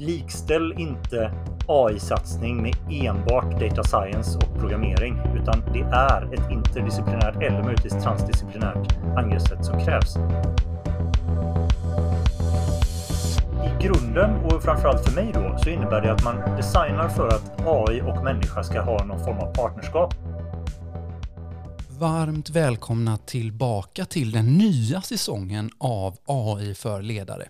likställ inte AI-satsning med enbart data science och programmering, utan det är ett interdisciplinärt eller möjligtvis transdisciplinärt angreppssätt som krävs. I grunden och framförallt för mig då så innebär det att man designar för att AI och människa ska ha någon form av partnerskap. Varmt välkomna tillbaka till den nya säsongen av AI för ledare.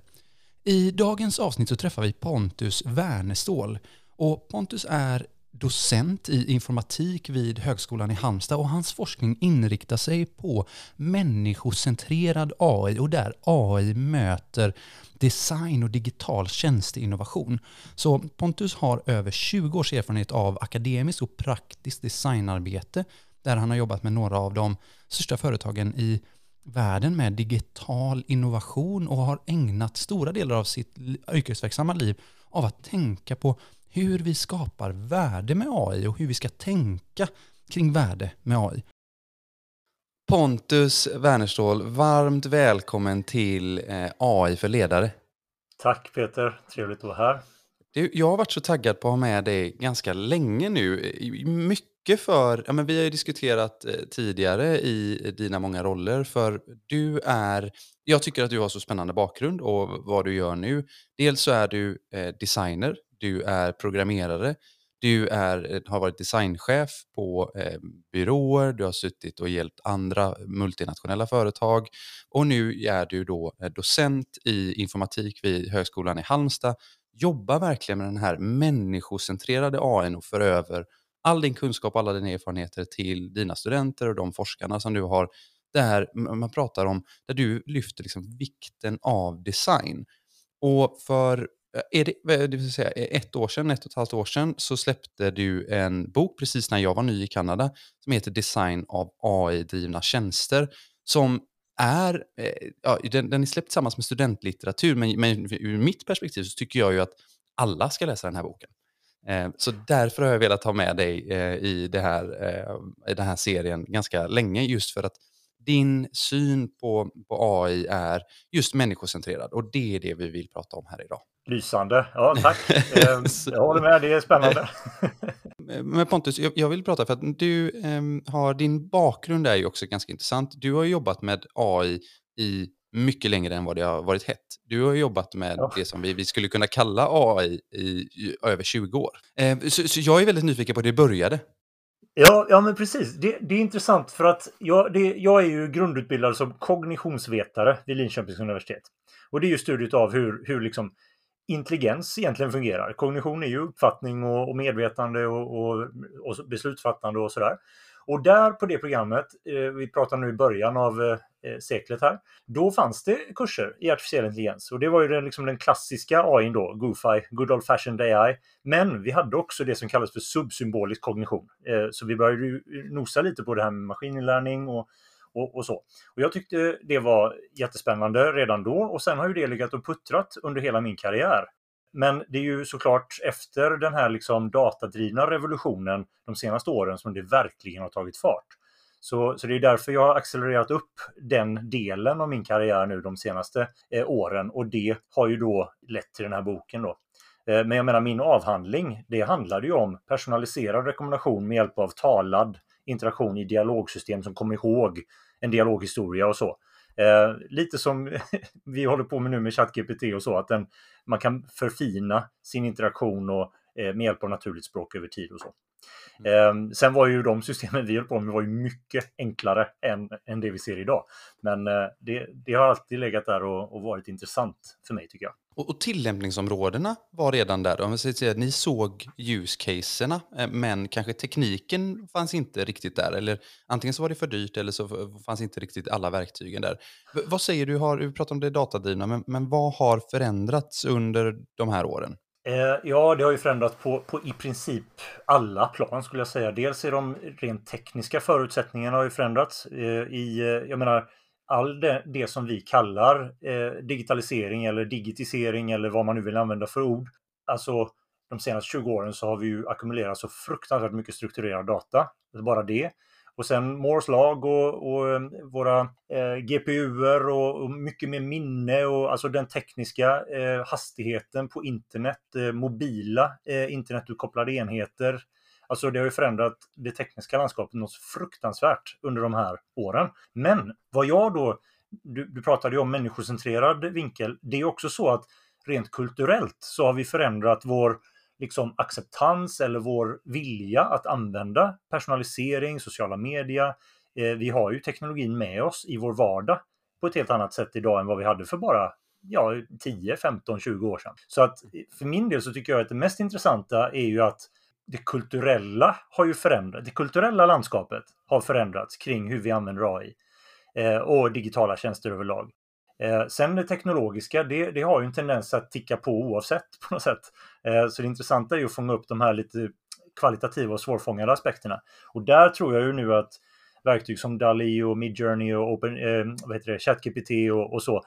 I dagens avsnitt så träffar vi Pontus Wernestål och Pontus är docent i informatik vid Högskolan i Halmstad och hans forskning inriktar sig på människocentrerad AI och där AI möter design och digital tjänsteinnovation. Så Pontus har över 20 års erfarenhet av akademiskt och praktiskt designarbete där han har jobbat med några av de största företagen i världen med digital innovation och har ägnat stora delar av sitt yrkesverksamma liv av att tänka på hur vi skapar värde med AI och hur vi ska tänka kring värde med AI. Pontus Wernerstål, varmt välkommen till eh, AI för ledare. Tack Peter, trevligt att vara här. Jag har varit så taggad på att ha med dig ganska länge nu. Mycket för, ja men vi har ju diskuterat eh, tidigare i eh, dina många roller, för du är, jag tycker att du har så spännande bakgrund och vad du gör nu. Dels så är du eh, designer, du är programmerare, du är, eh, har varit designchef på eh, byråer, du har suttit och hjälpt andra multinationella företag och nu är du då docent i informatik vid Högskolan i Halmstad. Jobbar verkligen med den här människocentrerade AI och för över all din kunskap och alla dina erfarenheter till dina studenter och de forskarna som du har där man pratar om, där du lyfter liksom vikten av design. Och för eh, är det, det vill säga, eh, ett år sedan, ett och ett halvt år sedan, så släppte du en bok precis när jag var ny i Kanada som heter Design av AI-drivna tjänster. Som är, eh, ja, den, den är släppt tillsammans med studentlitteratur, men, men ur mitt perspektiv så tycker jag ju att alla ska läsa den här boken. Eh, så därför har jag velat ha med dig eh, i, det här, i den här serien ganska länge, just för att din syn på, på AI är just människocentrerad och det är det vi vill prata om här idag. Lysande. Ja, tack. Ehm, jag håller med, det är spännande. Men Pontus, jag vill prata för att du um, har, din bakgrund är ju också ganska intressant. Du har jobbat med AI i mycket längre än vad det har varit hett. Du har jobbat med ja. det som vi, vi skulle kunna kalla AI i, i över 20 år. Um, så, så, jag är väldigt nyfiken på hur det började. Ja, ja men precis. Det, det är intressant för att jag, det, jag är ju grundutbildad som kognitionsvetare vid Linköpings universitet. Och det är ju studiet av hur, hur liksom intelligens egentligen fungerar. Kognition är ju uppfattning och, och medvetande och, och, och, beslutsfattande och sådär. Och där på det programmet, eh, vi pratar nu i början av eh, Eh, seklet här, då fanns det kurser i artificiell intelligens. Och det var ju den, liksom den klassiska AI då, GoFi, Good Old Fashioned AI. Men vi hade också det som kallas för subsymbolisk kognition. Eh, så vi började nosa lite på det här med maskininlärning och och, och, så. Och jag tyckte det var jättespännande redan då och sen har ju det legat och puttrat under hela min karriär. Men det är ju såklart efter den här liksom datadrivna revolutionen de senaste åren som det verkligen har tagit fart. Så, så det är därför jag har accelererat upp den delen av min karriär nu de senaste eh, åren och det har ju då lett till den här boken då. Eh, men jag menar min avhandling, det handlade ju om personaliserad rekommendation med hjälp av talad interaktion i dialogsystem som kommer ihåg en dialoghistoria och så. Eh, lite som vi håller på med nu med ChatGPT och så, att den, man kan förfina sin interaktion och, med hjälp av naturligt språk över tid och så. Mm. Eh, sen var ju de systemen vi höll på med var ju mycket enklare än, än det vi ser idag. Men eh, det, det, har alltid legat där och, och varit intressant för mig tycker jag. Och, och tillämpningsområdena var redan där. Om säger, ni såg use-caserna, eh, men kanske tekniken fanns inte riktigt där. Eller antingen så var det för dyrt eller så fanns inte riktigt alla verktygen där. V vad säger du, har, vi pratar om det datadrivna, men, men vad har förändrats under de här åren? Eh, ja, det har ju förändrats på, på i princip alla plan skulle jag säga. Dels är de rent tekniska förutsättningarna har ju förändrats. Eh, I, eh, jag menar, all det, det som vi kallar digitalisering eller digitisering eller vad man nu vill använda för ord. Alltså de senaste 20 åren så har vi ju ackumulerat så fruktansvärt mycket strukturerad data. Bara det. Och sen Moores lag och, och eh, våra eh, GPUer och, och, mycket mer minne och alltså den tekniska eh, hastigheten på internet, eh, mobila eh, internetutkopplade enheter. Alltså det har ju förändrat det tekniska landskapet något fruktansvärt under de här åren. Men vad jag då, du, du pratade ju om människocentrerad vinkel, det är också så att rent kulturellt så har vi förändrat vår liksom acceptans eller vår vilja att använda personalisering, sociala media. Eh, vi har ju teknologin med oss i vår vardag på ett helt annat sätt idag än vad vi hade för bara ja, 10, 15, 20 år sedan. Så att eh, för min del så tycker jag att det mest intressanta är ju att det kulturella har ju förändrats. Det kulturella landskapet har förändrats kring hur vi använder AI eh, och digitala tjänster överlag. Eh, sen det teknologiska, det, det, har ju en tendens att ticka på oavsett på något sätt. Eh, så det intressanta är ju att fånga upp de här lite kvalitativa och svårfångade aspekterna. Och där tror jag ju nu att verktyg som DALI och Midjourney och Open, eh, vad heter det, ChatGPT och, och, så,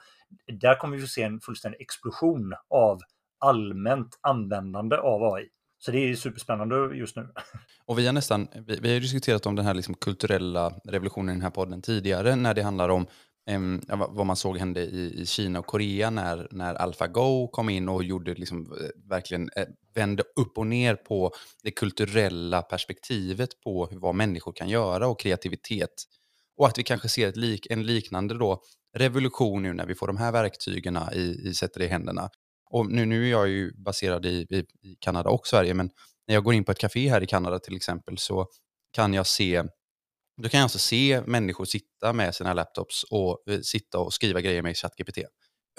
där kommer vi få se en fullständig explosion av allmänt användande av AI. Så det är superspännande just nu. Och vi har nästan, vi, vi har diskuterat om den här liksom kulturella revolutionen i den här podden tidigare när det handlar om Um, vad man såg hände i, i, Kina och Korea när, när AlphaGo kom in och gjorde liksom, eh, verkligen eh, vände upp och ner på det kulturella perspektivet på vad människor kan göra och kreativitet. Och att vi kanske ser ett lik, en liknande då revolution nu när vi får de här verktygen i, i sätter i händerna. Och nu, nu är jag ju baserad i, i, i Kanada och Sverige, men när jag går in på ett café här i Kanada till exempel så kan jag se då kan jag alltså se människor sitta med sina laptops och eh, sitta och skriva grejer med ChatGPT. Mm.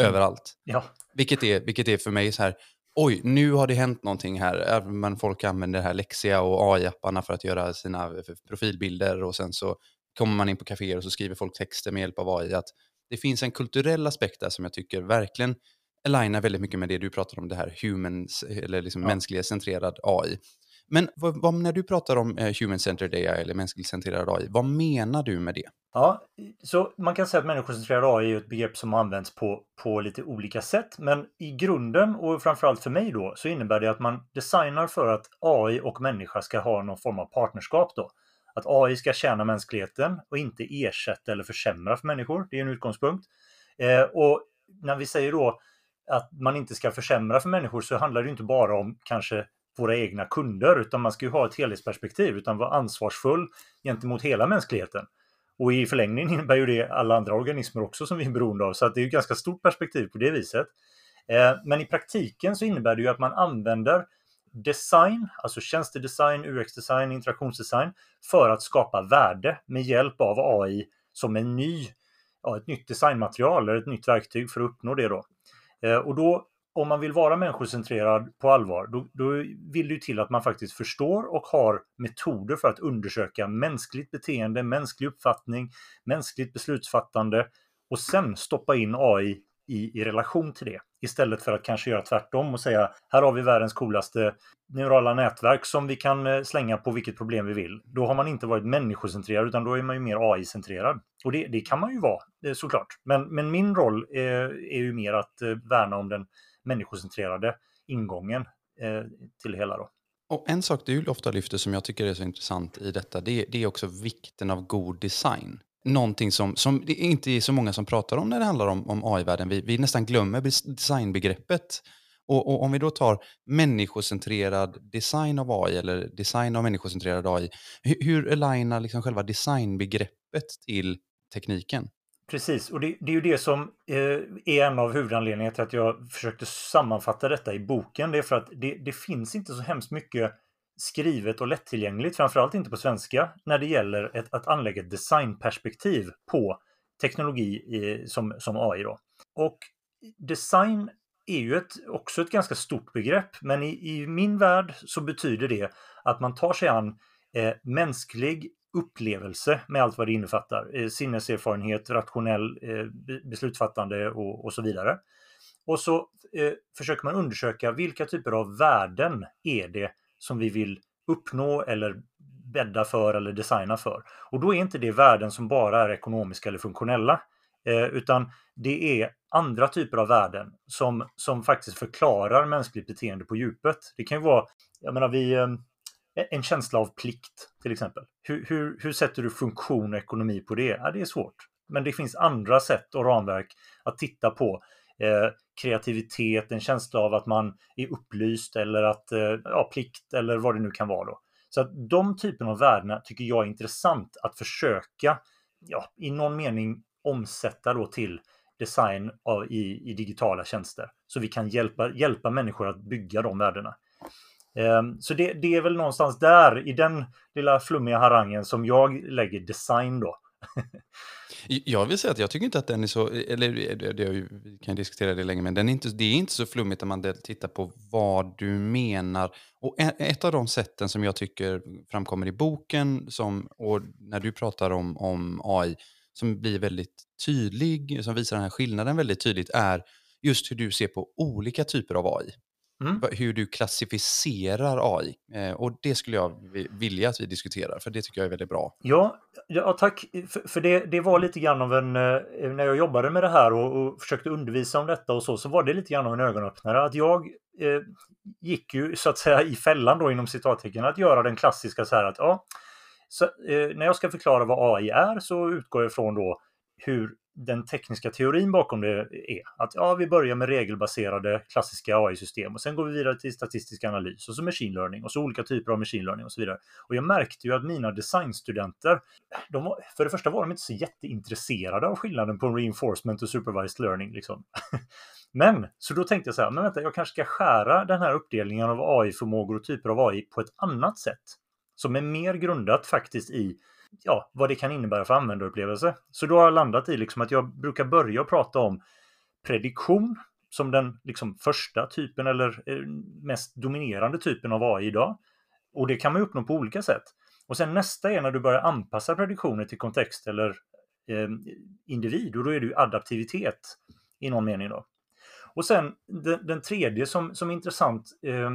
Överallt. Ja. Vilket, är, vilket är för mig så här, oj, nu har det hänt någonting här. Men folk använder det här Lexia och AI-apparna för att göra sina profilbilder och sen så kommer man in på kaféer och så skriver folk texter med hjälp av AI. Att det finns en kulturell aspekt där som jag tycker verkligen alignar väldigt mycket med det du pratar om, det här humans, eller liksom ja. mänsklighetscentrerad AI. Men vad, vad, när du pratar om eh, human-centered AI eller mänskligt centrerad AI, vad menar du med det? Ja, så man kan säga att människocentrerad AI är ett begrepp som används på, på lite olika sätt. Men i grunden och framförallt för mig då så innebär det att man designar för att AI och människa ska ha någon form av partnerskap då. Att AI ska tjäna mänskligheten och inte ersätta eller försämra för människor. Det är en utgångspunkt. Eh, och när vi säger då att man inte ska försämra för människor så handlar det inte bara om kanske våra egna kunder, utan man ska ju ha ett helhetsperspektiv, utan vara ansvarsfull gentemot hela mänskligheten. Och i förlängningen innebär ju det alla andra organismer också som vi är beroende av, så att det är ett ganska stort perspektiv på det viset. Eh, men i praktiken så innebär det ju att man använder design, alltså tjänstedesign, UX-design, interaktionsdesign, för att skapa värde med hjälp av AI som en ny, ja, ett nytt designmaterial eller ett nytt verktyg för att uppnå det. Då. Eh, och då om man vill vara människocentrerad på allvar, då, då vill det ju till att man faktiskt förstår och har metoder för att undersöka mänskligt beteende, mänsklig uppfattning, mänskligt beslutsfattande och sen stoppa in AI i, i relation till det. Istället för att kanske göra tvärtom och säga här har vi världens coolaste neurala nätverk som vi kan eh, slänga på vilket problem vi vill. Då har man inte varit människocentrerad utan då är man ju mer AI-centrerad. Och det, det, kan man ju vara eh, såklart. Men, men min roll är, är ju mer att värna om den människocentrerade ingången eh, till det hela. Då. Och en sak du ofta lyfter som jag tycker är så intressant i detta, det, det är också vikten av god design. Någonting som, som det inte är så många som pratar om när det handlar om, om AI-världen. Vi, vi nästan glömmer designbegreppet. Och, och, om vi då tar människocentrerad design av AI eller design av människocentrerad AI, hur, hur alignar liksom själva designbegreppet till tekniken? Precis, och det, det, är ju det som eh, är en av huvudanledningarna till att jag försökte sammanfatta detta i boken. Det är för att det, det, finns inte så hemskt mycket skrivet och lättillgängligt, framförallt inte på svenska, när det gäller ett, att anlägga ett designperspektiv på teknologi i, som, som AI. Då. Och design är ju ett, också ett ganska stort begrepp, men i, i min värld så betyder det att man tar sig an eh, mänsklig upplevelse med allt vad det innefattar. Eh, sinneserfarenhet, rationell eh, beslutsfattande och, och så vidare. Och så eh, försöker man undersöka vilka typer av värden är det som vi vill uppnå eller bädda för eller designa för. Och då är inte det värden som bara är ekonomiska eller funktionella, eh, utan det är andra typer av värden som, som faktiskt förklarar mänskligt beteende på djupet. Det kan ju vara, jag menar vi, eh, Eh, en känsla av plikt till exempel. Hur, hur, hur sätter du funktion och ekonomi på det? Ja, det är svårt. Men det finns andra sätt och ramverk att titta på. Eh, kreativitet, en känsla av att man är upplyst eller att, eh, ja, plikt eller vad det nu kan vara. Då. Så att de typerna av värden tycker jag är intressant att försöka, ja, i någon mening omsätta då till design av, i, i digitala tjänster. Så vi kan hjälpa, hjälpa människor att bygga de värdena. Ehm, så det, det, är väl någonstans där, i den lilla flummiga harangen, som jag lägger design då. jag vill säga att jag tycker inte att den är så, eller det, det, vi kan diskutera det länge, men den är inte, det är inte så flummigt när man tittar på vad du menar. Och ett av de sätten som jag tycker framkommer i boken, som, och när du pratar om, om AI, som blir väldigt tydlig, som visar den här skillnaden väldigt tydligt, är just hur du ser på olika typer av AI. Mm. Hur du klassificerar AI. Eh, och det skulle jag vilja att vi diskuterar, för det tycker jag är väldigt bra. Ja, ja tack. För, för det, det var lite grann av en... Eh, när jag jobbade med det här och, och, försökte undervisa om detta och så, så var det lite grann av en ögonöppnare. Att jag eh, gick ju så att säga i fällan då inom citattecken att göra den klassiska så här att ja, så, eh, när jag ska förklara vad AI är så utgår jag från då hur den tekniska teorin bakom det är. Att ja, vi börjar med regelbaserade klassiska AI-system och sen går vi vidare till statistisk analys och så machine learning och så olika typer av machine learning och så vidare. Och jag märkte ju att mina designstudenter, de var, för det första var de inte så jätteintresserade av skillnaden på reinforcement och supervised learning. Liksom. Men, så då tänkte jag så här, men vänta, jag kanske ska skära den här uppdelningen av AI-förmågor och typer av AI på ett annat sätt. Som är mer grundat faktiskt i ja, vad det kan innebära för användarupplevelse. Så då har jag landat i liksom att jag brukar börja prata om prediktion som den liksom första typen eller eh, mest dominerande typen av AI idag. Och det kan man uppnå på olika sätt. Och sen nästa är när du börjar anpassa prediktioner till kontext eller eh, individ och då är det ju adaptivitet i någon mening då. Och sen den, den tredje som, som är intressant eh,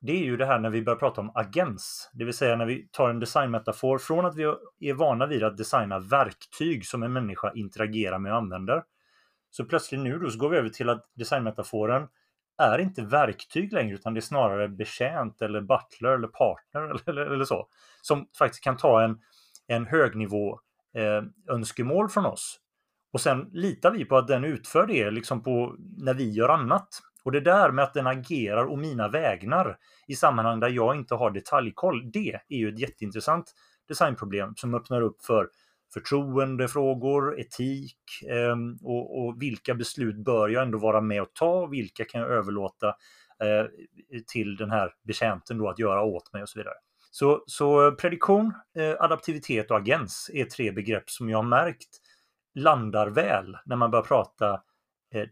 det är ju det här när vi börjar prata om agens, det vill säga när vi tar en designmetafor från att vi är vana vid att designa verktyg som en människa interagerar med och använder. Så plötsligt nu då så går vi över till att designmetaforen är inte verktyg längre utan det är snarare betjänt eller butler eller partner eller, eller, eller så. Som faktiskt kan ta en, en högnivå eh, önskemål från oss. Och sen litar vi på att den utför det liksom på när vi gör annat. Och det där med att den agerar å mina vägnar i sammanhang där jag inte har detaljkoll, det är ju ett jätteintressant designproblem som öppnar upp för förtroendefrågor, etik eh, och, och, vilka beslut bör jag ändå vara med och ta? Vilka kan jag överlåta eh, till den här betjänten då att göra åt mig och så vidare. Så, så prediktion, eh, adaptivitet och agens är tre begrepp som jag har märkt landar väl när man börjar prata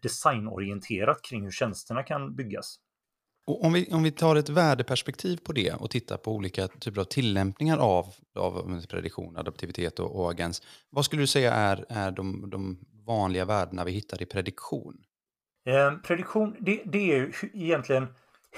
designorienterat kring hur tjänsterna kan byggas. Och om, vi, om vi tar ett värdeperspektiv på det och tittar på olika typer av tillämpningar av, av prediktion, adaptivitet och, och agens. Vad skulle du säga är, är de, de vanliga värdena vi hittar i prediktion? Eh, prediktion, det, det, är ju egentligen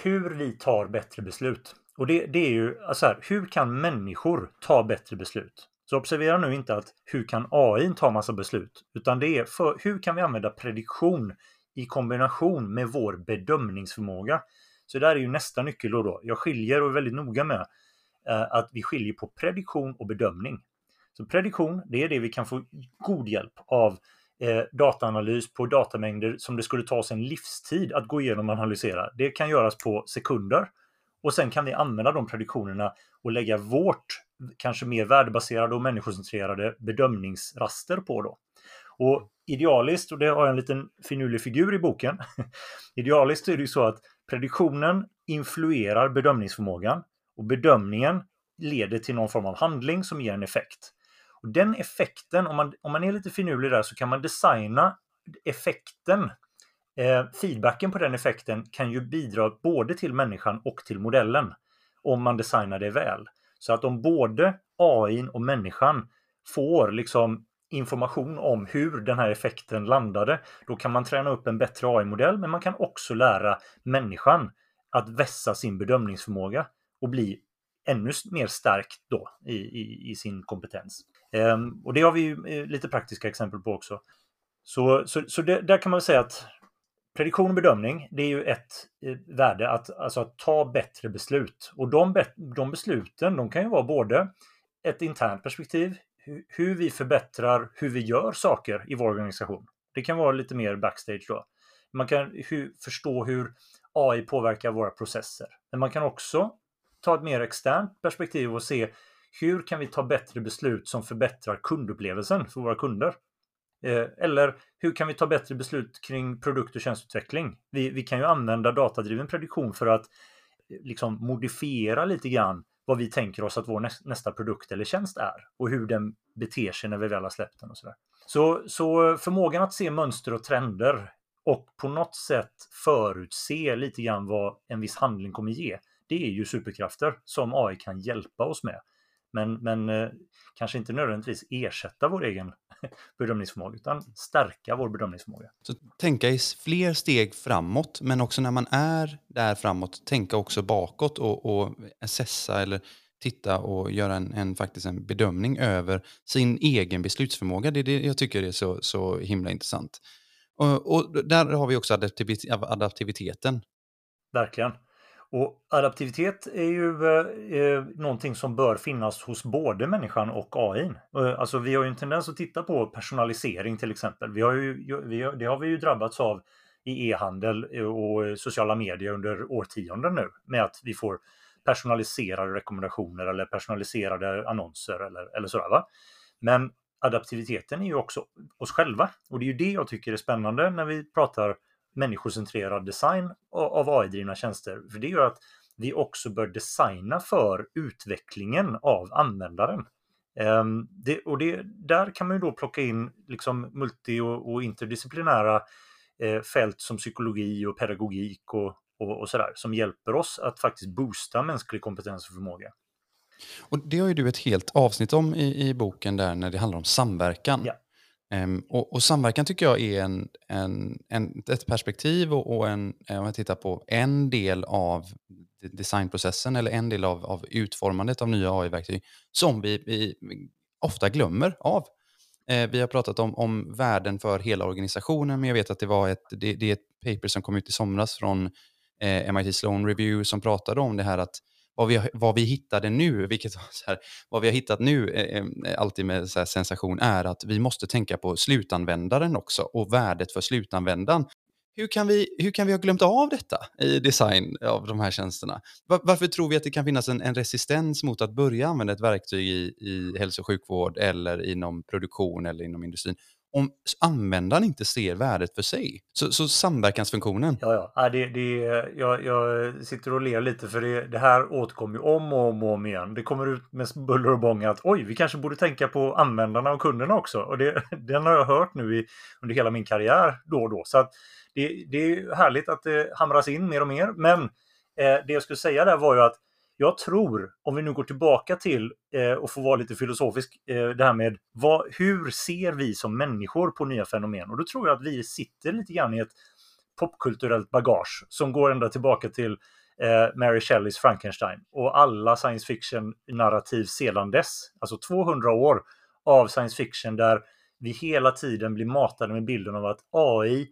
hur vi tar bättre beslut. Och det, det är ju alltså här, hur kan människor ta bättre beslut? Så observera nu inte att hur kan AI ta massa beslut, utan det är för, hur kan vi använda prediktion i kombination med vår bedömningsförmåga. Så där är ju nästa nyckel då. Jag skiljer och är väldigt noga med eh, att vi skiljer på prediktion och bedömning. Så prediktion, det är det vi kan få god hjälp av eh, dataanalys på datamängder som det skulle ta oss en livstid att gå igenom och analysera. Det kan göras på sekunder och sen kan vi använda de prediktionerna och lägga vårt kanske mer värdebaserade och människocentrerade bedömningsraster på. Då. Och idealiskt, och det har jag en liten finurlig figur i boken, idealiskt är det ju så att prediktionen influerar bedömningsförmågan och bedömningen leder till någon form av handling som ger en effekt. Och Den effekten, om man, om man är lite finurlig där, så kan man designa effekten Eh, feedbacken på den effekten kan ju bidra både till människan och till modellen om man designar det väl. Så att om både AI och människan får liksom information om hur den här effekten landade, då kan man träna upp en bättre AI-modell, men man kan också lära människan att vässa sin bedömningsförmåga och bli ännu mer stärkt då i, i, i sin kompetens. Ehm, och det har vi ju eh, lite praktiska exempel på också. Så, så, så det, där kan man säga att prediktion och bedömning, det är ju ett eh, värde att, alltså att ta bättre beslut. Och de, de besluten, de kan ju vara både ett internt perspektiv, hur, hur vi förbättrar hur vi gör saker i vår organisation. Det kan vara lite mer backstage då. Man kan hur, förstå hur AI påverkar våra processer. Men man kan också ta ett mer externt perspektiv och se hur kan vi ta bättre beslut som förbättrar kundupplevelsen för våra kunder? Eh, eller hur kan vi ta bättre beslut kring produkt och tjänsteutveckling? Vi, vi kan ju använda datadriven prediktion för att eh, liksom modifiera lite grann vad vi tänker oss att vår nästa produkt eller tjänst är och hur den beter sig när vi väl har släppt den och sådär. Så, så förmågan att se mönster och trender och på något sätt förutse lite grann vad en viss handling kommer ge. Det är ju superkrafter som AI kan hjälpa oss med. Men, men eh, kanske inte nödvändigtvis ersätta vår egen bedömningsförmåga, utan stärka vår bedömningsförmåga. Så tänka i fler steg framåt, men också när man är där framåt, tänka också bakåt och, och assessa eller titta och göra en, en, faktiskt en bedömning över sin egen beslutsförmåga. Det är det jag tycker är så, så himla intressant. Och, och där har vi också adaptiviteten. Verkligen. Och adaptivitet är ju eh, eh, någonting som bör finnas hos både människan och AI. Eh, alltså vi har ju en tendens att titta på personalisering till exempel. Vi har ju, vi har, det har vi ju drabbats av i e-handel eh, och eh, sociala medier under årtionden nu med att vi får personaliserade rekommendationer eller personaliserade annonser eller, eller sådär. Va? Men adaptiviteten är ju också oss själva och det är ju det jag tycker är spännande när vi pratar människocentrerad design av AI-drivna tjänster. För det gör att vi också bör designa för utvecklingen av användaren. Um, det, och det, där kan man ju då plocka in liksom multi och, och interdisciplinära eh, fält som psykologi och pedagogik och, och, och sådär som hjälper oss att faktiskt boosta mänsklig kompetens och förmåga. Och Det har ju du ett helt avsnitt om i, i boken där när det handlar om samverkan. Ja. Um, och, och, samverkan tycker jag är en, en, en ett perspektiv och, och en, eh, om jag tittar på en del av designprocessen eller en del av, av utformandet av nya AI-verktyg som vi, vi, ofta glömmer av. Eh, vi har pratat om, om värden för hela organisationen, men jag vet att det var ett, det, det är ett paper som kom ut i somras från eh, MIT Sloan Review som pratade om det här att vad vi, vad vi hittade nu, vilket så här, vad vi har hittat nu, eh, eh alltid med så sensation, är att vi måste tänka på slutanvändaren också och värdet för slutanvändaren. Hur kan, vi, hur kan vi ha glömt av detta i design av de här tjänsterna? Var, varför tror vi att det kan finnas en, en, resistens mot att börja använda ett verktyg i, i hälso och sjukvård eller inom produktion eller inom industrin om användaren inte ser värdet för sig. Så, så samverkansfunktionen. Ja, ja. Det, det, jag, jag sitter och ler lite för det, det här återkommer ju om och om och om igen. Det kommer ut med buller och bång att oj, vi kanske borde tänka på användarna och kunderna också. Och det, den har jag hört nu i, under hela min karriär då och då. Så att det, det är härligt att det hamras in mer och mer. Men eh, det jag skulle säga där var ju att jag tror, om vi nu går tillbaka till eh, och får vara lite filosofisk, eh, det här med vad, hur ser vi som människor på nya fenomen? Och då tror jag att vi sitter lite grann i ett popkulturellt bagage som går ända tillbaka till eh, Mary Shelleys Frankenstein och alla science fiction-narrativ sedan dess. Alltså 200 år av science fiction där vi hela tiden blir matade med bilden av att AI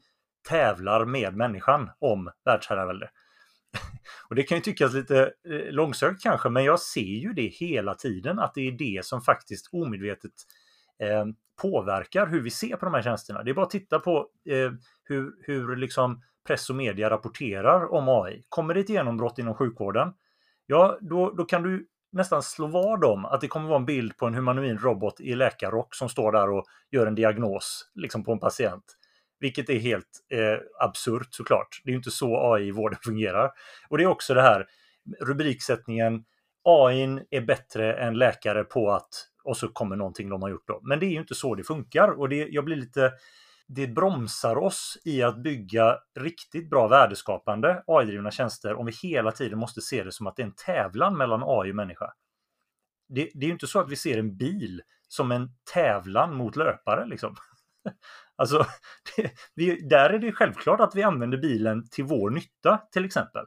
tävlar med människan om världsherravälde. Och det kan ju tyckas lite eh, långsökt kanske, men jag ser ju det hela tiden att det är det som faktiskt omedvetet eh, påverkar hur vi ser på de här tjänsterna. Det är bara att titta på eh, hur, hur liksom press och media rapporterar om AI. Kommer det ett genombrott inom sjukvården? Ja, då, då kan du nästan slå vad om att det kommer vara en bild på en humanoid robot i läkarrock som står där och gör en diagnos liksom på en patient. Vilket är helt eh, absurt såklart. Det är ju inte så AI i vården fungerar. Och det är också det här rubriksättningen AI är bättre än läkare på att och så kommer någonting de har gjort då. Men det är ju inte så det funkar och det, jag blir lite det bromsar oss i att bygga riktigt bra värdeskapande AI-drivna tjänster om vi hela tiden måste se det som att det är en tävlan mellan AI och människa. Det, det är ju inte så att vi ser en bil som en tävlan mot löpare. Liksom. Alltså, det, vi, där är det självklart att vi använder bilen till vår nytta till exempel.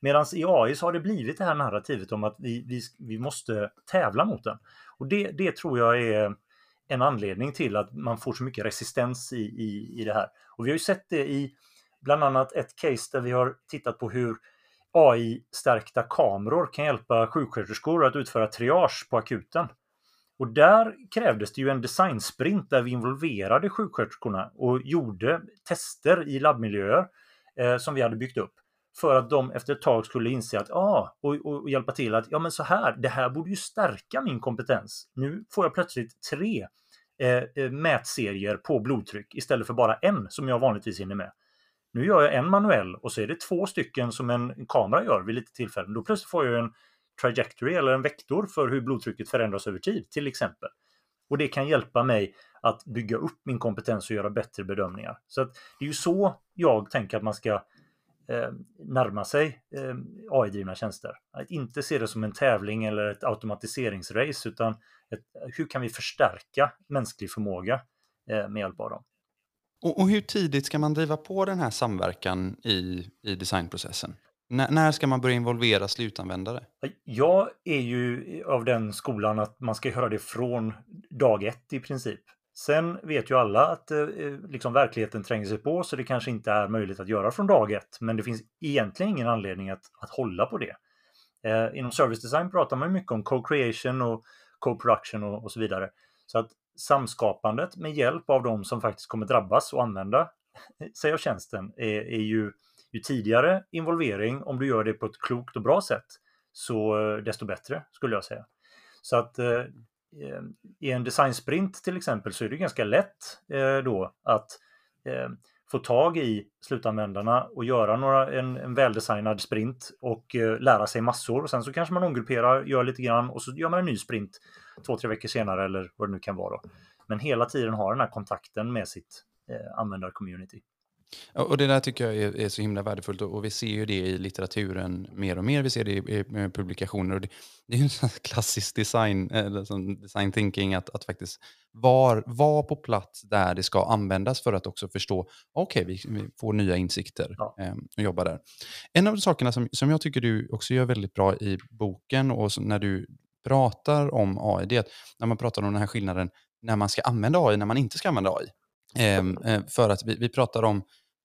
Medan i AI så har det blivit det här narrativet om att vi, vi, vi måste tävla mot den. Och det, det tror jag är en anledning till att man får så mycket resistens i, i, i det här. Och vi har ju sett det i bland annat ett case där vi har tittat på hur AI-stärkta kameror kan hjälpa sjuksköterskor att utföra triage på akuten. Och där krävdes det ju en designsprint där vi involverade sjuksköterskorna och gjorde tester i labbmiljöer eh, som vi hade byggt upp. För att de efter ett tag skulle inse att, ah, och, och, hjälpa till att, ja men så här, det här borde ju stärka min kompetens. Nu får jag plötsligt tre eh, eh mätserier på blodtryck istället för bara en som jag vanligtvis hinner med. Nu gör jag en manuell och så är det två stycken som en kamera gör vid lite tillfällen. Då plötsligt får jag en trajectory eller en vektor för hur blodtrycket förändras över tid till exempel. Och det kan hjälpa mig att bygga upp min kompetens och göra bättre bedömningar. Så att det är ju så jag tänker att man ska eh, närma sig eh, AI-drivna tjänster. Att inte se det som en tävling eller ett automatiseringsrace utan ett, hur kan vi förstärka mänsklig förmåga eh, med hjälp av dem. Och, och, hur tidigt ska man driva på den här samverkan i, i designprocessen? N när ska man börja involvera slutanvändare? Jag är ju av den skolan att man ska göra det från dag ett i princip. Sen vet ju alla att eh, liksom verkligheten tränger sig på så det kanske inte är möjligt att göra från dag ett. Men det finns egentligen ingen anledning att, att hålla på det. Eh, inom service design pratar man mycket om co-creation och co-production och, och, så vidare. Så att samskapandet med hjälp av de som faktiskt kommer drabbas och använda sig av tjänsten är, är ju, ju tidigare involvering, om du gör det på ett klokt och bra sätt, så eh, desto bättre skulle jag säga. Så att eh, eh, i en designsprint till exempel så är det ganska lätt eh, då att eh, få tag i slutanvändarna och göra några, en, en väldesignad sprint och eh, lära sig massor. Och sen så kanske man omgrupperar, gör lite grann och så gör man en ny sprint två, tre veckor senare eller vad det nu kan vara. Då. Men hela tiden ha den här kontakten med sitt eh, användarcommunity. Och det där tycker jag är, är, så himla värdefullt och vi ser ju det i litteraturen mer och mer. Vi ser det i, i publikationer. Och det, det är ju en klassisk design, eller sån design thinking att, att faktiskt vara var på plats där det ska användas för att också förstå, okej, okay, vi, vi, får nya insikter ja. eh, och jobba där. En av de sakerna som, som jag tycker du också gör väldigt bra i boken och när du pratar om AI, det är att när man pratar om den här skillnaden när man ska använda AI, när man inte ska använda AI. Ehm, eh, för att vi, vi pratar om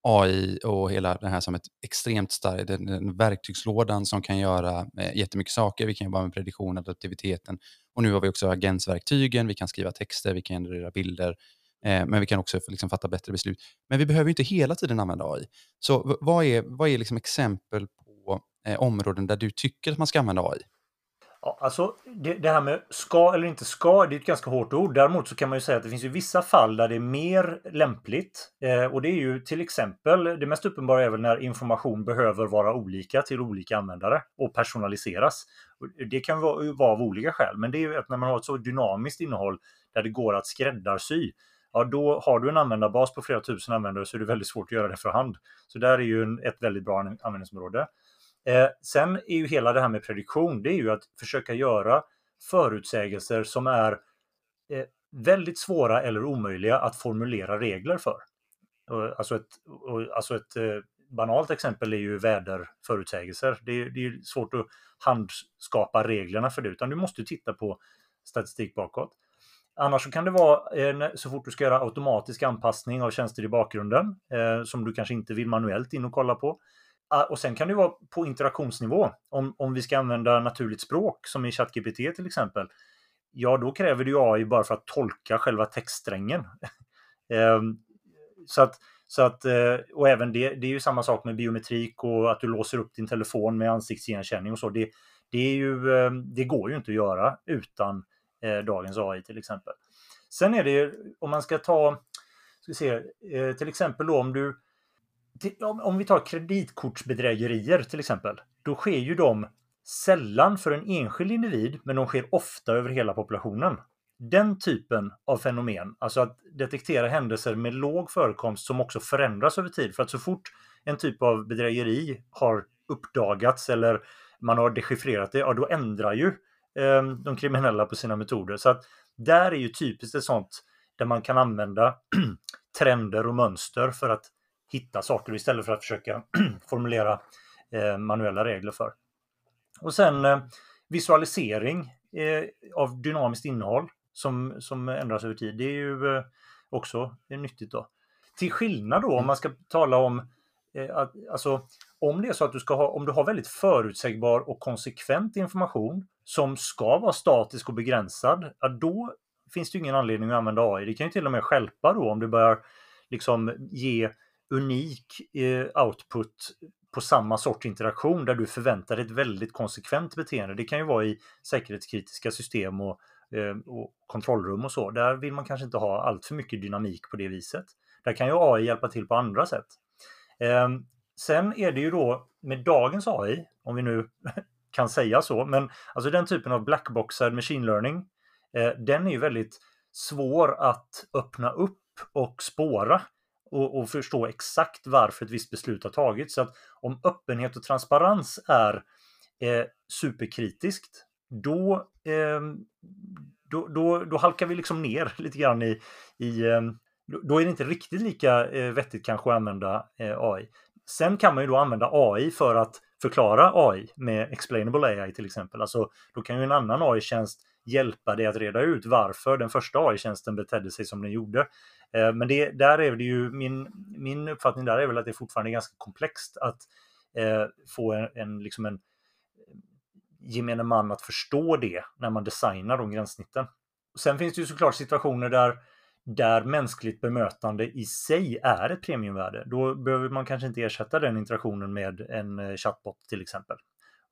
AI och hela det här som ett extremt starkt, den, den verktygslådan som kan göra eh, jättemycket saker. Vi kan jobba med prediktion, adaptiviteten och nu har vi också agensverktygen, vi kan skriva texter, vi kan generera bilder, eh, men vi kan också liksom fatta bättre beslut. Men vi behöver inte hela tiden använda AI. Så vad är, vad är liksom exempel på eh, områden där du tycker att man ska använda AI? Ja, alltså det, det, här med ska eller inte ska, det är ett ganska hårt ord. Däremot så kan man ju säga att det finns ju vissa fall där det är mer lämpligt. Eh, och det är ju till exempel, det mest uppenbara är väl när information behöver vara olika till olika användare och personaliseras. Det kan vara, vara av olika skäl, men det är ju att när man har ett så dynamiskt innehåll där det går att skräddarsy, ja då har du en användarbas på flera tusen användare så är det väldigt svårt att göra det för hand. Så där är ju en, ett väldigt bra användningsområde. Eh, sen är ju hela det här med prediktion, det är ju att försöka göra förutsägelser som är eh, väldigt svåra eller omöjliga att formulera regler för. Alltså ett, alltså ett eh, banalt exempel är ju väderförutsägelser. Det är, det är svårt att handskapa reglerna för det, utan du måste titta på statistik bakåt. Annars så kan det vara eh, så fort du ska göra automatisk anpassning av tjänster i bakgrunden eh, som du kanske inte vill manuellt in och kolla på. Ah, och sen kan det vara på interaktionsnivå. Om, om vi ska använda naturligt språk, som i ChatGPT till exempel, ja då kräver det ju AI bara för att tolka själva textsträngen. Ehm, så att, så att, eh, och även det, det är ju samma sak med biometrik och att du låser upp din telefon med ansiktsigenkänning och så. Det, det, är ju, ehm, det går ju inte att göra utan eh, dagens AI till exempel. Sen är det ju, om man ska ta, ska se, eh, till exempel då om du om vi tar kreditkortsbedrägerier till exempel, då sker ju de sällan för en enskild individ, men de sker ofta över hela populationen. Den typen av fenomen, alltså att detektera händelser med låg förekomst som också förändras över tid. För att så fort en typ av bedrägeri har uppdagats eller man har dechiffrerat det, ja då ändrar ju eh, de kriminella på sina metoder. Så att där är ju typiskt ett sånt där man kan använda trender och mönster för att hitta saker istället för att försöka formulera eh, manuella regler för. Och sen eh, visualisering eh, av dynamiskt innehåll som, som ändras över tid. Det är ju också nyttigt då. Till skillnad då om man ska tala om att, alltså, om det är så att du ska ha, om du har väldigt förutsägbar och konsekvent information som ska vara statisk och begränsad, då finns det ingen anledning att använda AI. Det kan ju till och med skälpa då om du börjar liksom ge unik eh, output på samma sorts interaktion där du förväntar dig ett väldigt konsekvent beteende. Det kan ju vara i säkerhetskritiska system och, eh, och kontrollrum och så. Där vill man kanske inte ha allt för mycket dynamik på det viset. Där kan ju AI hjälpa till på andra sätt. Eh, sen är det ju då med dagens AI, om vi nu kan säga så, men alltså den typen av blackboxad machine learning, den är ju väldigt svår att öppna upp och spåra och, och, förstå exakt varför ett visst beslut har tagits. Så att om öppenhet och transparens är eh, superkritiskt, då, eh, då, då, då, halkar vi liksom ner lite grann i, i eh, då är det inte riktigt lika eh, vettigt kanske att använda eh, AI. Sen kan man ju då använda AI för att förklara AI med explainable AI till exempel. Alltså, då kan ju en annan AI-tjänst hjälpa dig att reda ut varför den första AI-tjänsten betedde sig som den gjorde. Eh, men det, där är det ju, min, min uppfattning där är väl att det fortfarande är ganska komplext att eh, få en, en, liksom en eh, gemene man att förstå det när man designar de gränssnitten. Sen finns det ju såklart situationer där, där mänskligt bemötande i sig är ett premiumvärde. Då behöver man kanske inte ersätta den interaktionen med en eh, chatbot till exempel.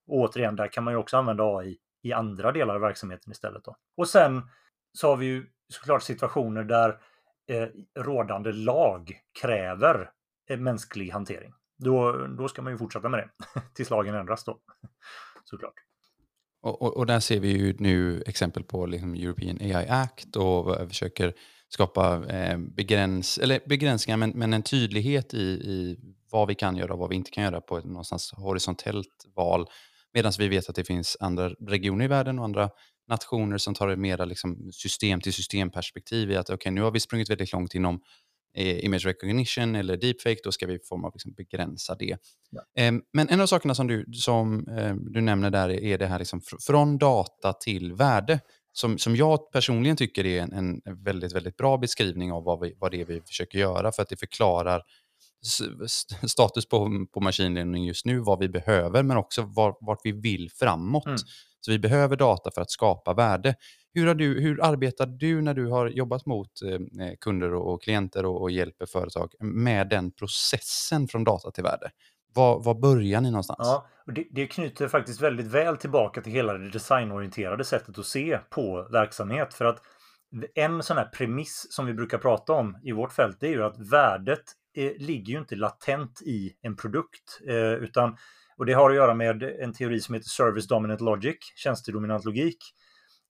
Och återigen, där kan man ju också använda AI i andra delar av verksamheten istället. Då. Och sen så har vi ju såklart situationer där eh, rådande lag kräver eh, mänsklig hantering. Då, då ska man ju fortsätta med det tills lagen ändras då. Såklart. Och, och, och, där ser vi ju nu exempel på liksom European AI Act och försöker skapa eh, begräns, eller begränsningar men, men en tydlighet i, i vad vi kan göra och vad vi inte kan göra på ett någonstans horisontellt val. Medan vi vet att det finns andra regioner i världen och andra nationer som tar ett mera liksom system till system perspektiv i att okay, nu har vi sprungit väldigt långt inom eh, image recognition eller deepfake, då ska vi form av liksom begränsa det. Ja. Eh, men en av sakerna som du, som, eh, du nämner där är det här liksom fr från data till värde. Som, som jag personligen tycker är en, en väldigt, väldigt bra beskrivning av vad, vi, vad det är vi försöker göra för att det förklarar status på, på machine learning just nu, vad vi behöver, men också var, vart vi vill framåt. Mm. Så vi behöver data för att skapa värde. Hur, du, hur arbetar du när du har jobbat mot eh, eh, kunder och klienter och, och, hjälper företag med den processen från data till värde? Var, var börjar ni någonstans? Ja, och det, det knyter faktiskt väldigt väl tillbaka till hela det designorienterade sättet att se på verksamhet. För att en sån här premiss som vi brukar prata om i vårt fält, är ju att värdet eh, ligger ju inte latent i en produkt, eh, utan och det har att göra med en teori som heter Service Dominant Logic, tjänstedominant logik,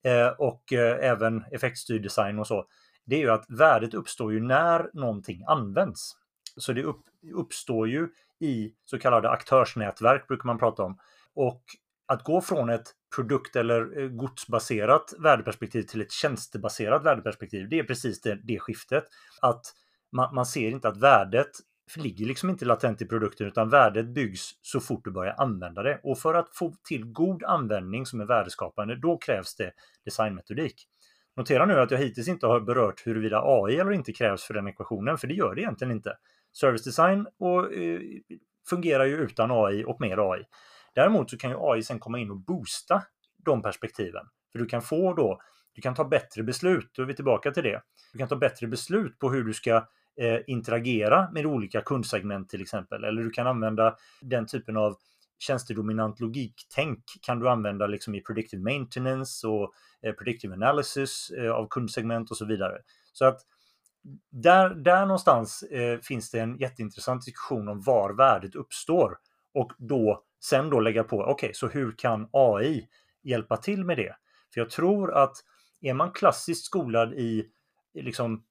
eh, och eh, även effektstyrd design och så. Det är ju att värdet uppstår ju när någonting används. Så det upp, uppstår ju i så kallade aktörsnätverk, brukar man prata om. Och att gå från ett produkt eller eh, godsbaserat värdeperspektiv till ett tjänstebaserat värdeperspektiv, det är precis det, det skiftet. Att man, man ser inte att värdet ligger liksom inte latent i produkten utan värdet byggs så fort du börjar använda det. Och för att få till god användning som är värdeskapande, då krävs det designmetodik. Notera nu att jag hittills inte har berört huruvida AI eller inte krävs för den ekvationen, för det gör det egentligen inte. Service design och, eh, fungerar ju utan AI och med AI. Däremot så kan ju AI sen komma in och boosta de perspektiven. För du kan få då, du kan ta bättre beslut, då är vi tillbaka till det. Du kan ta bättre beslut på hur du ska Eh, interagera med olika kundsegment till exempel. Eller du kan använda den typen av tjänstedominant logiktänk kan du använda liksom i predictive maintenance och eh, predictive analysis eh, av kundsegment och så vidare. Så att där, där någonstans finns det en jätteintressant diskussion om var värdet uppstår och då sen då lägga på, okej, okay, så hur kan AI hjälpa till med det? För jag tror att är man klassiskt skolad i liksom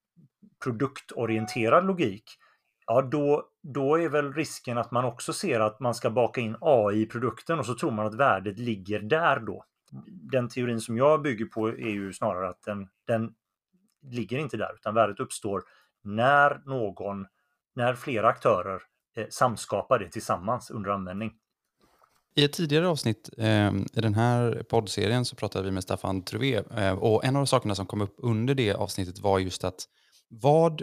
produktorienterad logik, ja då, då är väl risken att man också ser att man ska baka in AI i produkten och så tror man att värdet ligger där då. Den teorin som jag bygger på är ju snarare att den, den ligger inte där, utan värdet uppstår när någon, när flera aktörer eh, samskapar det tillsammans under användning. I ett tidigare avsnitt eh, i den här poddserien så pratade vi med Staffan Truvé eh, och en av de sakerna som kom upp under det avsnittet var just att vad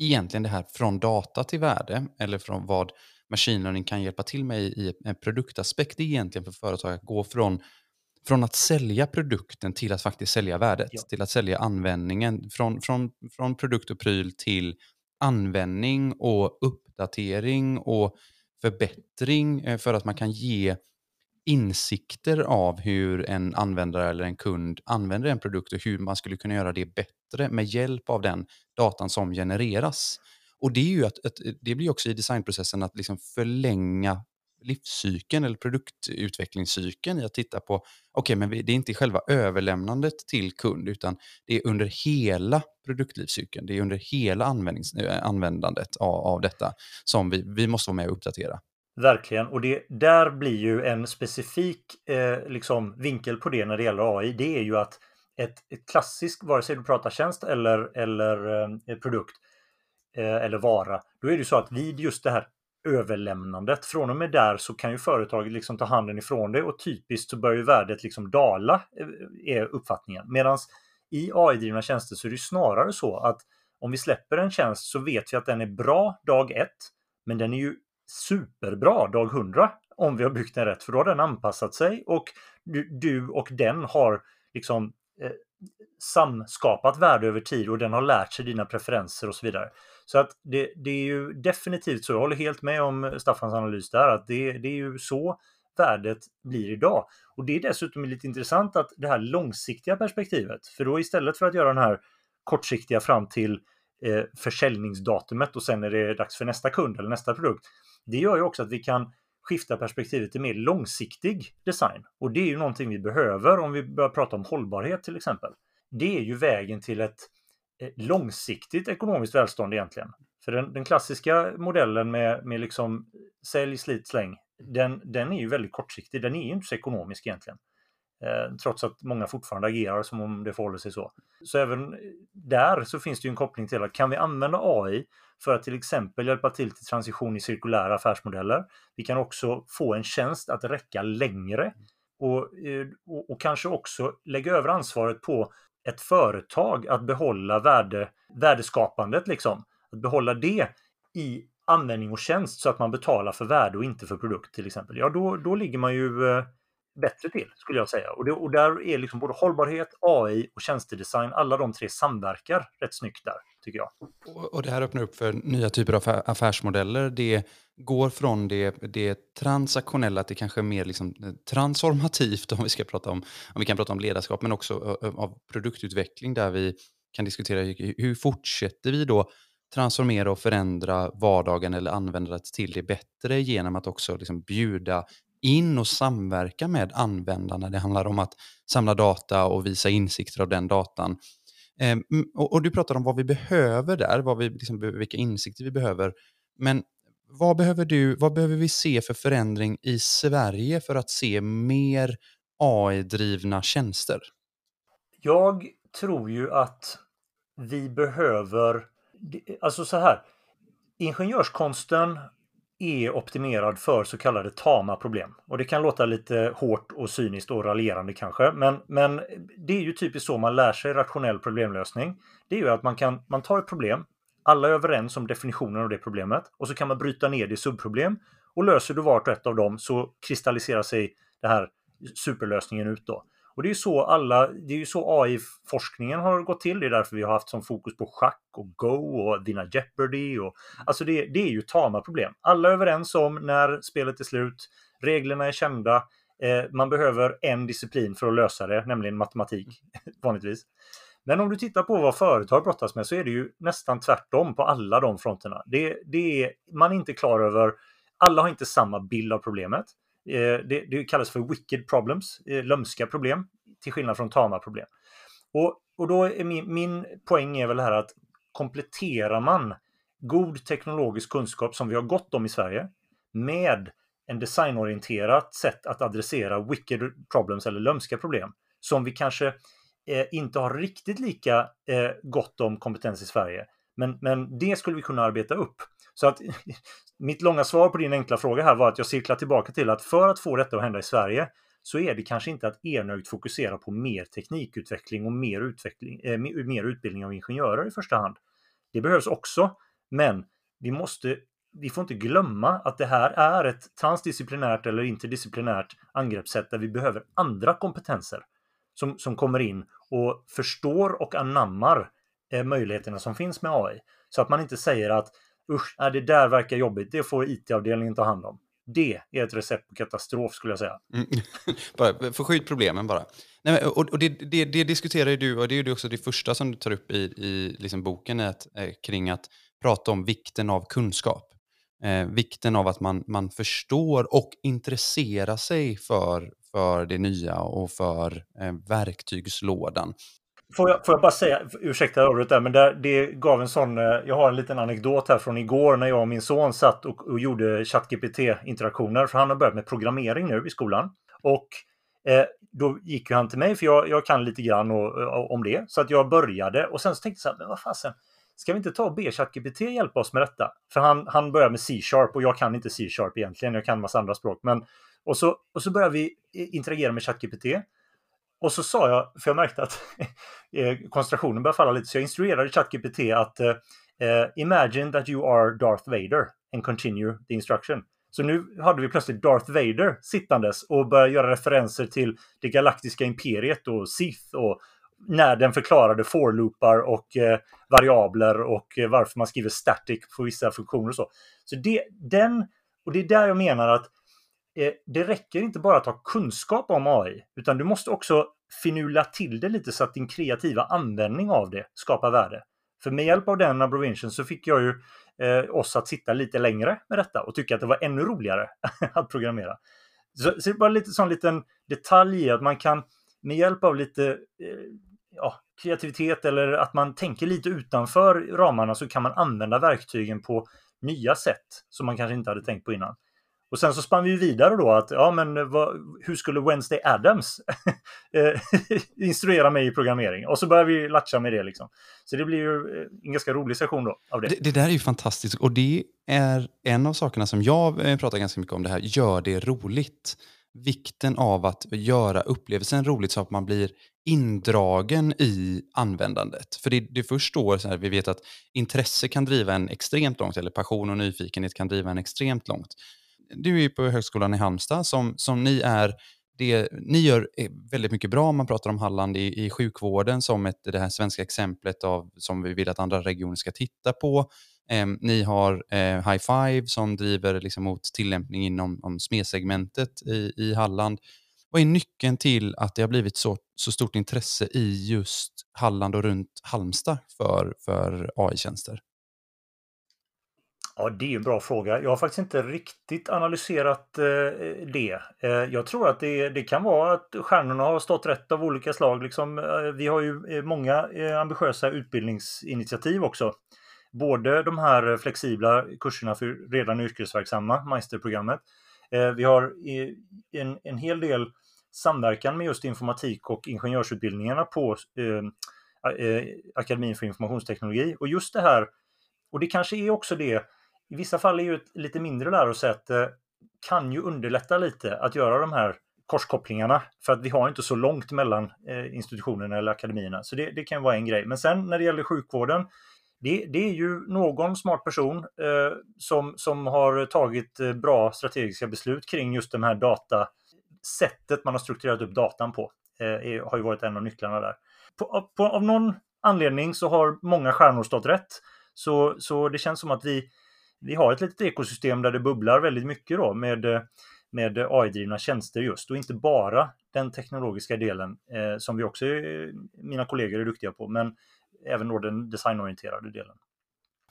egentligen det här från data till värde, eller från vad machine learning kan hjälpa till med i en produktaspekt, är egentligen för företag att gå från från att sälja produkten till att faktiskt sälja värdet, ja. till att sälja användningen. Från, från, från produkt och pryl till användning och uppdatering och förbättring eh, för att man kan ge insikter av hur en användare eller en kund använder en produkt och hur man skulle kunna göra det bättre med hjälp av den datan som genereras. Och det, är ju att, att det blir också i designprocessen att liksom förlänga livscykeln eller produktutvecklingscykeln i att titta på, okej okay, men det är inte själva överlämnandet till kund utan det är under hela produktlivscykeln, det är under hela eh, användandet av, av detta som vi, vi måste vara med och uppdatera. Verkligen, och det, där blir ju en specifik eh, liksom, vinkel på det när det gäller AI. Det är ju att ett, ett klassiskt, vare sig du pratar tjänst eller, eller eh, produkt eh, eller vara, då är det så att vid just det här överlämnandet, från och med där så kan ju företaget liksom ta handen ifrån det och typiskt så börjar ju värdet liksom dala, eh, är uppfattningen. Medan i AI-drivna tjänster så är det snarare så att om vi släpper en tjänst så vet vi att den är bra dag ett, men den är ju superbra dag 100 om vi har byggt den rätt, för då har den anpassat sig och du, du och den har liksom eh, samskapat värde över tid och den har lärt sig dina preferenser och så vidare. Så att det, det är ju definitivt så, jag håller helt med om Staffans analys där, att det, det är ju så värdet blir idag. Och det är dessutom lite intressant att det här långsiktiga perspektivet, för då istället för att göra den här kortsiktiga fram till eh, försäljningsdatumet och sen är det dags för nästa kund eller nästa produkt. Det gör ju också att vi kan skifta perspektivet till mer långsiktig design. Och det är ju någonting vi behöver om vi börjar prata om hållbarhet till exempel. Det är ju vägen till ett eh, långsiktigt ekonomiskt välstånd egentligen. För den, den klassiska modellen med, med liksom eh, sälj, slit, släng, den, den är ju väldigt kortsiktig. Den är ju inte så ekonomisk egentligen. Eh, trots att många fortfarande agerar som om det förhåller sig så. Så även där så finns det ju en koppling till att kan vi använda AI för att till exempel hjälpa till till transition i cirkulära affärsmodeller. Vi kan också få en tjänst att räcka längre och, eh, och, och kanske också lägga över ansvaret på ett företag att behålla värde, värdeskapandet, liksom. Att behålla det i användning och tjänst så att man betalar för värde och inte för produkt till exempel. Ja, då, då ligger man ju eh, bättre till skulle jag säga. Och, det, och där är liksom både hållbarhet, AI och tjänstedesign, alla de tre samverkar rätt snyggt där, tycker jag. Och, och det här öppnar upp för nya typer av affärsmodeller. Det går från det, det transaktionella till kanske mer liksom eh, transformativt om vi ska prata om, om vi kan prata om ledarskap, men också av produktutveckling där vi kan diskutera hur fortsätter vi då transformera och förändra vardagen eller användandet till det bättre genom att också liksom bjuda in och samverka med användarna. Det handlar om att samla data och visa insikter av den datan. Ehm, och, och, du pratar om vad vi behöver där, vad vi, liksom, vilka insikter vi behöver. Men vad behöver, du, vad behöver vi se för förändring i Sverige för att se mer AI-drivna tjänster? Jag tror ju att vi behöver, alltså så här, ingenjörskonsten är optimerad för så kallade tama problem. Och det kan låta lite hårt och cyniskt och raljerande kanske, men, men det är ju typiskt så man lär sig rationell problemlösning. Det är ju att man kan, man tar ett problem, alla är överens om definitionen av det problemet och så kan man bryta ner det i subproblem och löser du vart och ett av dem så kristalliserar sig den här superlösningen ut då. Och det är ju så alla, det är ju så AI-forskningen har gått till. Det är därför vi har haft som fokus på schack och Go och vinna Jeopardy. Och, alltså det, det är ju tama problem. Alla är överens om när spelet är slut. Reglerna är kända. Eh, man behöver en disciplin för att lösa det, nämligen matematik vanligtvis. Men om du tittar på vad företag brottas med så är det ju nästan tvärtom på alla de fronterna. Det, det är, man är inte klar över, alla har inte samma bild av problemet. Eh, det, det, kallas för wicked problems, eh, lömska problem, till skillnad från tama problem. Och, och då är min, min poäng är väl här att kompletterar man god teknologisk kunskap som vi har gott om i Sverige med en designorienterat sätt att adressera wicked problems eller lömska problem som vi kanske eh, inte har riktigt lika eh, gott om kompetens i Sverige. Men, men det skulle vi kunna arbeta upp. Så att mitt långa svar på din enkla fråga här var att jag cirklar tillbaka till att för att få detta att hända i Sverige så är det kanske inte att enögt fokusera på mer teknikutveckling och mer, utveckling, eh, mer utbildning av ingenjörer i första hand. Det behövs också, Men vi måste vi får inte glömma att det här är ett transdisciplinärt eller interdisciplinärt angreppssätt där vi behöver andra kompetenser som, som kommer in och förstår och anammar eh, möjligheterna som finns med AI. Så att man inte säger att usch, nej, det där verkar jobbigt, det får IT-avdelningen ta hand om. Det är ett recept på katastrof skulle jag säga. Mm. bara, förskjut problemen bara. Nej, och och det, det, det, diskuterar ju du, och det är ju också det första som du tar upp i, i liksom boken, att, eh, kring att prata om vikten av kunskap. Eh, vikten av att man, man förstår och intresserar sig för, för det nya och för eh, verktygslådan. Får jag, får jag bara säga, ursäkta jag där, men där, det gav en sån, eh, jag har en liten anekdot här från igår när jag och min son satt och, och gjorde ChatGPT-interaktioner, för han har börjat med programmering nu i skolan. Och eh, då gick ju han till mig, för jag, jag kan lite grann och, och, om det, så att jag började och sen så tänkte jag så här, men vad fasen, ska vi inte ta och be ChatGPT hjälpa oss med detta? För han, han börjar med C-sharp och jag kan inte C-sharp egentligen, jag kan en massa andra språk. Men, och, så, och så börjar vi interagera med ChatGPT. Och så sa jag, för jag märkte att eh, koncentrationen började falla lite, så jag instruerade ChatGPT att uh, Imagine that you are Darth Vader and continue the instruction. Så nu hade vi plötsligt Darth Vader sittandes och började göra referenser till det galaktiska imperiet och Sith och när den förklarade for-loopar och eh, variabler och eh, varför man skriver static på vissa funktioner och så. Så det, den, och det är där jag menar att Eh, det räcker inte bara att ha kunskap om AI, utan du måste också finula till det lite så att din kreativa användning av det skapar värde. För med hjälp av den abrovinchen så fick jag ju eh, oss att sitta lite längre med detta och tycka att det var ännu roligare att programmera. Så, så det är bara lite sån liten detalj i att man kan med hjälp av lite eh, ja, kreativitet eller att man tänker lite utanför ramarna så kan man använda verktygen på nya sätt som man kanske inte hade tänkt på innan. Och sen så spann vi vidare då att, ja men vad, hur skulle Wednesday Adams eh, instruera mig i programmering? Och så börjar vi latcha med det liksom. Så det blir ju eh, en ganska rolig session då av det. det. Det, där är ju fantastiskt och det är en av sakerna som jag eh, pratar ganska mycket om det här, gör det roligt vikten av att göra upplevelsen roligt så att man blir indragen i användandet. För det, det först då, så här, vi vet att intresse kan driva en extremt långt, eller passion och nyfikenhet kan driva en extremt långt. Du är ju på Högskolan i Halmstad som, som ni är det, ni gör eh, väldigt mycket bra om man pratar om Halland i, i sjukvården som ett, det här svenska exemplet av, som vi vill att andra regioner ska titta på. Eh, ni har eh, High Five som driver liksom mot tillämpning inom om SME-segmentet i, i Halland. Vad är nyckeln till att det har blivit så, så stort intresse i just Halland och runt Halmstad för, för AI-tjänster? Ja, det är en bra fråga. Jag har faktiskt inte riktigt analyserat eh, det. Eh, jag tror att det, det, kan vara att stjärnorna har stått rätt av olika slag. Liksom, eh, vi har ju eh, många eh, ambitiösa utbildningsinitiativ också både de här flexibla kurserna för redan yrkesverksamma, Meisterprogrammet. Eh, vi har en, en hel del samverkan med just informatik och ingenjörsutbildningarna på eh, eh, Akademin för informationsteknologi. Och just det här, och det kanske är också det, i vissa fall är ju ett lite mindre lärosäte kan ju underlätta lite att göra de här korskopplingarna för att vi har inte så långt mellan eh, institutionerna eller akademierna. Så det, det kan vara en grej. Men sen när det gäller sjukvården det, det, är ju någon smart person eh, som, som har tagit eh, bra strategiska beslut kring just den här data, sättet man har strukturerat upp datan på. Eh, är, har ju varit en av nycklarna där. På, på, av någon anledning så har många stjärnor stått rätt. Så, så det känns som att vi, vi har ett litet ekosystem där det bubblar väldigt mycket då med, eh, med AI-drivna tjänster just och inte bara den teknologiska delen eh, som vi också, eh, mina kollegor är duktiga på, men även då den designorienterade delen.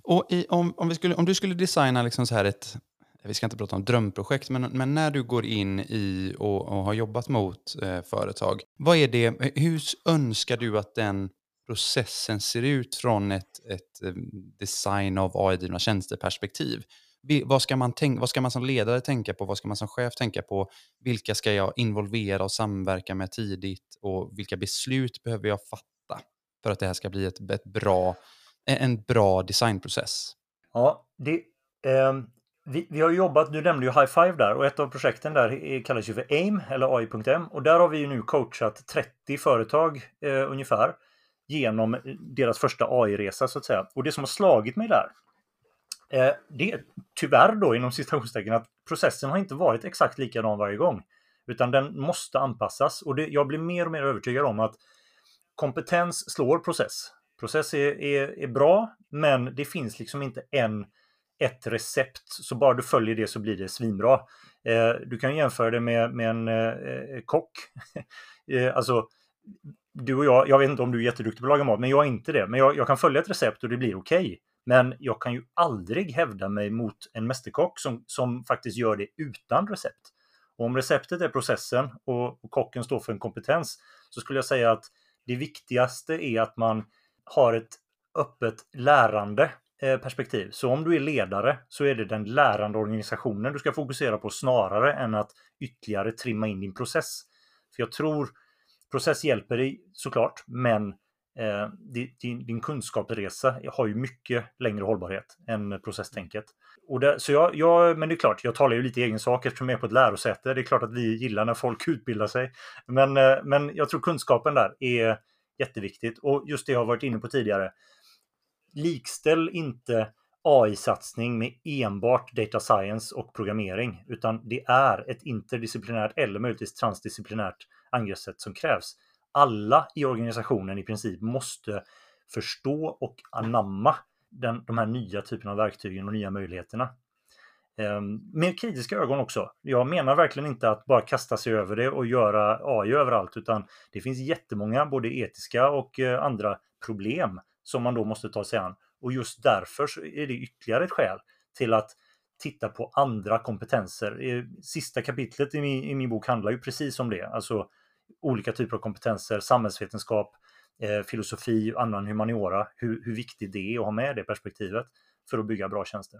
Och i, om, om, vi skulle, om du skulle designa liksom så här ett, vi ska inte prata om drömprojekt, men, men när du går in i och, och har jobbat mot eh, företag, vad är det, hur önskar du att den processen ser ut från ett, ett eh, design av AI-drivna tjänster-perspektiv? Vad ska, man tänka, vad ska man som ledare tänka på? Vad ska man som chef tänka på? Vilka ska jag involvera och samverka med tidigt? Och vilka beslut behöver jag fatta? för att det här ska bli ett, ett bra, eh, en bra designprocess? Ja, det, eh, vi, vi, har jobbat, du nämnde ju High Five där och ett av projekten där kallas ju för AIM eller AI.m och där har vi ju nu coachat 30 företag eh, ungefär genom deras första AI-resa så att säga. Och det som har slagit mig där Eh, det är tyvärr då inom citationstecken att processen har inte varit exakt likadan varje gång. Utan den måste anpassas och det, jag blir mer och mer övertygad om att kompetens slår process. Process är, är, är bra, men det finns liksom inte en, ett recept. Så bara du följer det så blir det svinbra. Eh, du kan jämföra det med, med en eh, kock. eh, alltså, du och jag, jag vet inte om du är jätteduktig på att laga mat, men jag är inte det. Men jag, jag kan följa ett recept och det blir okej. Okay. Men jag kan ju aldrig hävda mig mot en mästerkock som, som faktiskt gör det utan recept. Och om receptet är processen och, och kocken står för en kompetens så skulle jag säga att det viktigaste är att man har ett öppet lärande eh, perspektiv. Så om du är ledare så är det den lärande organisationen du ska fokusera på snarare än att ytterligare trimma in din process. För jag tror process hjälper dig såklart, men eh, din, din kunskapsresa har ju mycket längre hållbarhet än processtänket. Och det, så jag, jag, men det är klart, jag talar ju lite i egen sak eftersom jag är på ett lärosäte. Det är klart att vi gillar när folk utbildar sig. Men, eh, men jag tror kunskapen där är jätteviktigt. Och just det jag har varit inne på tidigare. Likställ inte AI-satsning med enbart data science och programmering, utan det är ett interdisciplinärt eller möjligtvis transdisciplinärt angreppssätt som krävs. Alla i organisationen i princip måste förstå och anamma den, de här nya typerna av verktygen och nya möjligheterna. Ehm, med kritiska ögon också. Jag menar verkligen inte att bara kasta sig över det och göra AI överallt, utan det finns jättemånga både etiska och eh, andra problem som man då måste ta sig an. Och just därför är det ytterligare ett skäl till att titta på andra kompetenser. Sista kapitlet i min, i min bok handlar ju precis om det, alltså olika typer av kompetenser, samhällsvetenskap, eh, filosofi och annan humaniora, hur, hur viktigt det är att ha med det perspektivet för att bygga bra tjänster.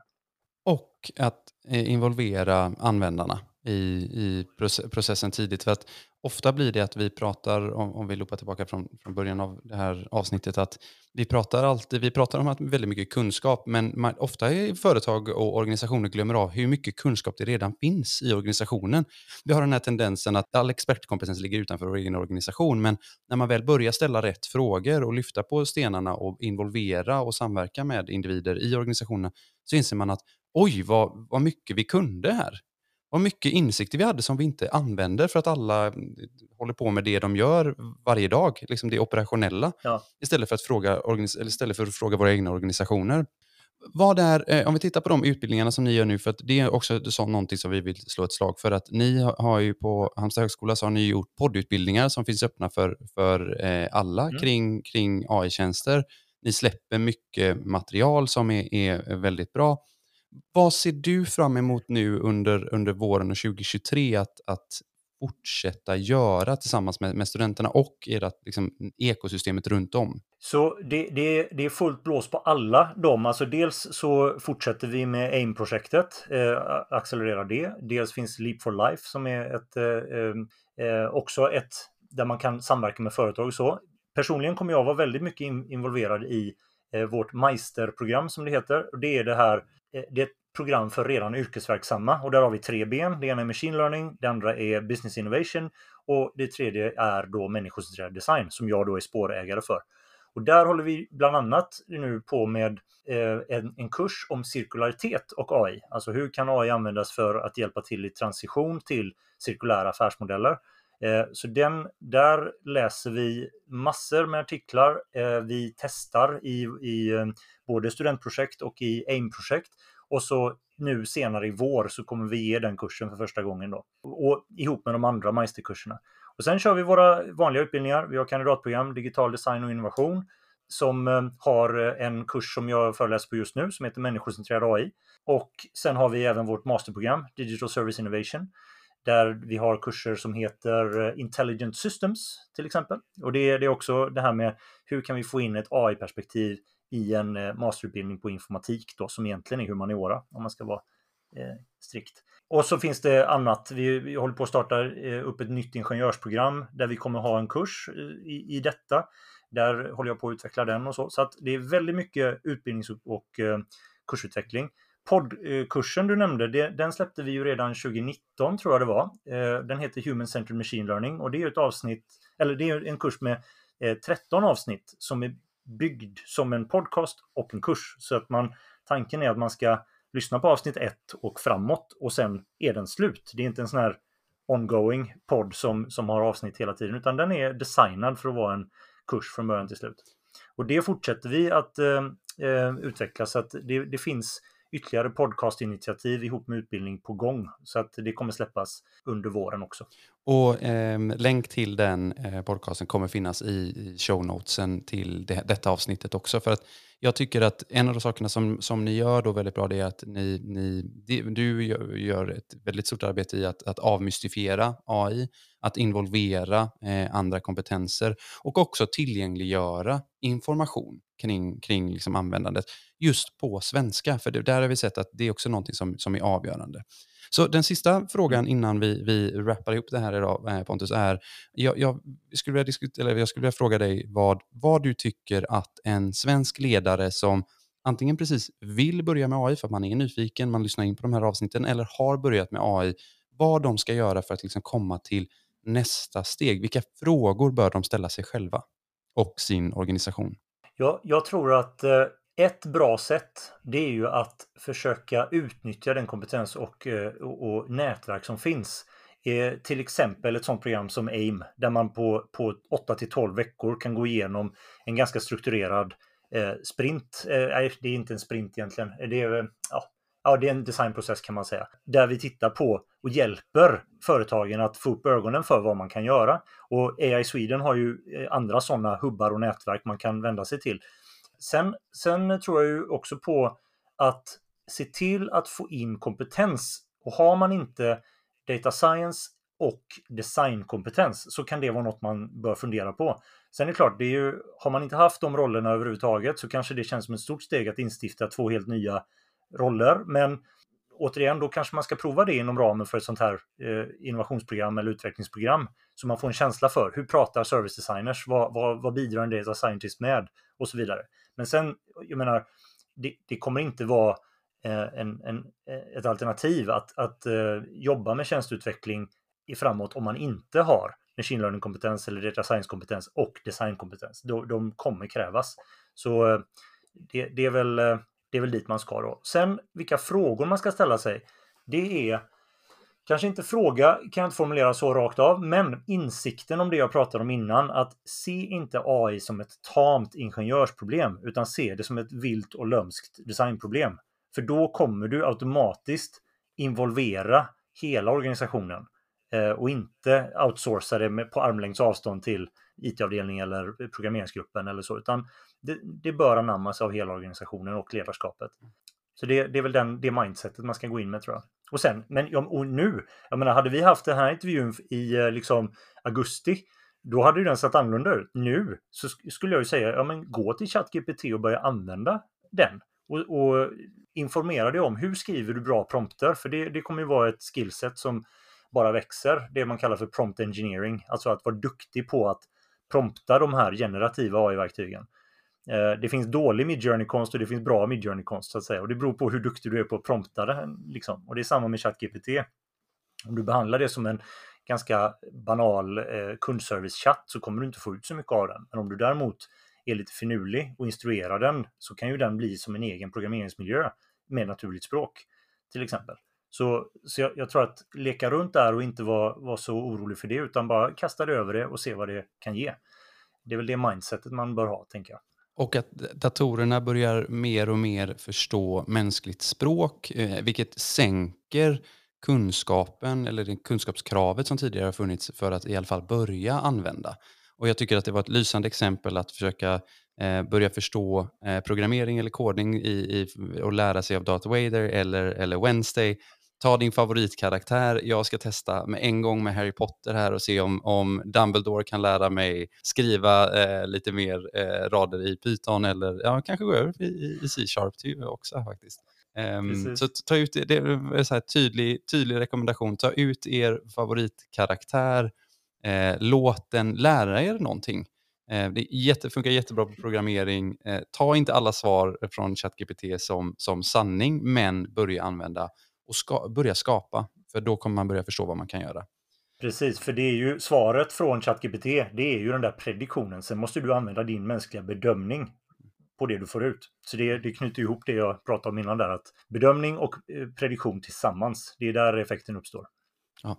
Och att eh, involvera användarna i, i processen tidigt. För att ofta blir det att vi pratar, om, om vi loopar tillbaka från, från början av det här avsnittet, att vi pratar alltid, vi pratar om att väldigt mycket kunskap, men man, ofta är företag och organisationer glömmer av hur mycket kunskap det redan finns i organisationen. Vi har den här tendensen att all expertkompetens ligger utanför vår egen organisation, men när man väl börjar ställa rätt frågor och lyfta på stenarna och involvera och samverka med individer i organisationen så inser man att oj, vad, vad mycket vi kunde här. Vad mycket insikter vi hade som vi inte använder för att alla mm, håller på med det de gör varje dag, liksom det operationella, ja. istället, för att fråga, istället för att fråga våra egna organisationer. Vad är, eh, om vi tittar på de utbildningarna som ni gör nu, för att det är också så någonting som vi vill slå ett slag för, att ni har ju på Halmstad högskola så har ni gjort poddutbildningar som finns öppna för, för eh, alla mm. kring, kring AI-tjänster. Ni släpper mycket material som är, är väldigt bra. Vad ser du fram emot nu under, under våren och 2023 att, att fortsätta göra tillsammans med, med studenterna och ert liksom, ekosystemet runt om? Så det, det, det är fullt blås på alla dem. Alltså dels så fortsätter vi med AIM-projektet, eh, accelererar det. Dels finns Leap for Life som är ett, eh, eh, eh också ett där man kan samverka med företag så. Personligen kommer jag vara väldigt mycket in, involverad i eh, vårt Meisterprogram som det heter. Det är det här Eh, det är ett program för redan yrkesverksamma och där har vi tre ben. Det ena är machine learning, det andra är business innovation och det tredje är då människocentrerad design som jag då är spårägare för. Och där håller vi bland annat nu på med eh, en, en, kurs om cirkularitet och AI. Alltså hur kan AI användas för att hjälpa till i transition till cirkulära affärsmodeller? Eh, så den, där läser vi massor med artiklar. Eh, vi testar i, i eh, både studentprojekt och i AIM-projekt. Och så nu senare i vår så kommer vi ge den kursen för första gången då. Och ihop med de andra magisterkurserna. Och sen kör vi våra vanliga utbildningar. Vi har kandidatprogram Digital design och innovation som har en kurs som jag föreläser på just nu som heter Människocentrerad AI. Och sen har vi även vårt masterprogram Digital Service Innovation där vi har kurser som heter eh, Intelligent Systems till exempel. Och det är, det är också det här med hur kan vi få in ett AI-perspektiv i en eh, masterutbildning på informatik då, som egentligen är humaniora om man ska vara eh, strikt. Och så finns det annat. Vi, vi håller på att starta eh, upp ett nytt ingenjörsprogram där vi kommer ha en kurs eh, i, i detta. Där håller jag på att utveckla den och så. Så att det är väldigt mycket utbildnings och, och eh, kursutveckling poddkursen du nämnde, den släppte vi ju redan 2019 tror jag det var. Eh, den heter Human Centered Machine Learning och det är ett avsnitt, eller det är en kurs med eh, 13 avsnitt som är byggd som en podcast och en kurs. Så att man tanken är att man ska lyssna på avsnitt 1 och framåt och sen är den slut. Det är inte en sån här ongoing podd som, som har avsnitt hela tiden, utan den är designad för att vara en kurs från början till slut. Och det fortsätter vi att eh, eh utveckla så att det, det finns ytterligare podcastinitiativ ihop med utbildning på gång. Så att det kommer släppas under våren också. Och eh, länk till den eh, podcasten kommer finnas i, i show notesen till det, detta avsnittet också. För att jag tycker att en av de sakerna som, som ni gör då väldigt bra det är att ni, ni, du gör ett väldigt stort arbete i att, att avmystifiera AI, att involvera eh, andra kompetenser och också tillgängliggöra information kring, kring liksom användandet just på svenska. För det, där har vi sett att det är också någonting som, som är avgörande. Så den sista frågan innan vi, vi wrappar ihop det här idag, eh, Pontus, är jag, jag, skulle vilja diskutera, eller jag skulle vilja fråga dig vad, vad du tycker att en svensk ledare som antingen precis vill börja med AI för att man är nyfiken, man lyssnar in på de här avsnitten, eller har börjat med AI, vad de ska göra för att liksom komma till nästa steg. Vilka frågor bör de ställa sig själva och sin organisation? Ja, jag tror att eh, ett bra sätt det är ju att försöka utnyttja den kompetens och, eh, och, och nätverk som finns. Eh, till exempel ett sådant program som AIM där man på, på 8 till 12 veckor kan gå igenom en ganska strukturerad eh, sprint. Eh, nej, det är inte en sprint egentligen. Det är, ja, ja, det är en designprocess kan man säga. Där vi tittar på och hjälper företagen att få upp ögonen för vad man kan göra. Och AI Sweden har ju eh, andra sådana hubbar och nätverk man kan vända sig till. Sen, sen tror jag ju också på att se till att få in kompetens. Och har man inte data science och designkompetens så kan det vara något man bör fundera på. Sen är det klart, det är ju, har man inte haft de rollerna överhuvudtaget så kanske det känns som ett stort steg att instifta två helt nya roller. Men återigen, då kanske man ska prova det inom ramen för ett sånt här eh, innovationsprogram eller utvecklingsprogram. Så man får en känsla för hur pratar service designers? Vad, vad, vad bidrar en data scientist med? Och så vidare. Men sen, jag menar, det, det kommer inte vara eh, en, en, eh, ett alternativ att, att eh, jobba med tjänsteutveckling i framåt om man inte har machine learning-kompetens eller data science-kompetens och designkompetens. De, de kommer krävas. Så det, det, är väl, det är väl dit man ska då. Sen vilka frågor man ska ställa sig, det är Kanske inte fråga kan jag inte formulera så rakt av, men insikten om det jag pratade om innan, att se inte AI som ett tamt ingenjörsproblem, utan se det som ett vilt och lömskt designproblem. För då kommer du automatiskt involvera hela organisationen eh, och inte outsourca det på armlängds avstånd till IT-avdelningen eller programmeringsgruppen eller så, utan det, det bör anammas av hela organisationen och ledarskapet. Så det, det är väl den, det mindsetet man ska gå in med tror jag. Och sen, men och nu, jag menar, hade vi haft den här intervjun i eh, liksom augusti, då hade ju den sett annorlunda ut. Nu så skulle jag ju säga, ja men gå till ChatGPT och börja använda den. Och, och informera dig om hur skriver du bra prompter? För det, det kommer ju vara ett skillset som bara växer. Det man kallar för prompt engineering. Alltså att vara duktig på att prompta de här generativa AI-verktygen. Eh, det finns dålig midjourney-konst och det finns bra midjourney-konst så att säga. Och det beror på hur duktig du är på att prompta det. Liksom. Och det är samma med ChatGPT. Om du behandlar det som en ganska banal eh, kundservice-chatt så kommer du inte få ut så mycket av den. Men om du däremot är lite finurlig och instruerar den så kan ju den bli som en egen programmeringsmiljö med naturligt språk till exempel. Så, så jag, jag, tror att leka runt där och inte vara var så orolig för det utan bara kasta det över det och se vad det kan ge. Det är väl det mindsetet man bör ha, tänker jag. Och att datorerna börjar mer och mer förstå mänskligt språk, eh, vilket sänker kunskapen eller det kunskapskravet som tidigare har funnits för att i alla fall börja använda. Och jag tycker att det var ett lysande exempel att försöka eh, börja förstå eh, programmering eller kodning i, i, och lära sig av Darth Vader eller, eller Wednesday ta din favoritkaraktär. Jag ska testa med en gång med Harry Potter här och se om, om Dumbledore kan lära mig skriva eh, lite mer eh, rader i Python eller ja, kanske gå över i, i C-sharp också faktiskt. Um, så ta ut, det är så tydlig, tydlig rekommendation, ta ut er favoritkaraktär, eh, låt den lära er någonting. Eh, det jätte, funkar jättebra på programmering. Eh, ta inte alla svar från ChatGPT som, som sanning, men börja använda och ska, börja skapa. För då kommer man börja förstå vad man kan göra. Precis, för det är ju svaret från ChatGPT. Det är ju den där prediktionen. Sen måste du använda din mänskliga bedömning på det du får ut. Så det, det knyter ihop det jag pratade om innan där, att bedömning och eh, prediktion tillsammans, det är där effekten uppstår. Ja.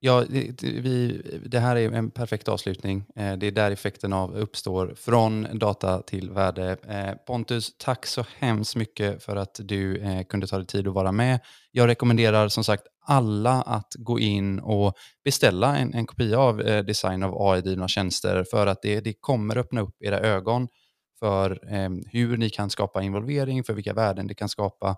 Ja, det, vi, det här är en perfekt avslutning. Eh, det är där effekten av uppstår, från data till värde. Eh, Pontus, tack så hemskt mycket för att du eh, kunde ta dig tid att vara med. Jag rekommenderar som sagt alla att gå in och beställa en, en kopia av design av AI-drivna tjänster för att det, det kommer öppna upp era ögon för hur ni kan skapa involvering, för vilka värden det kan skapa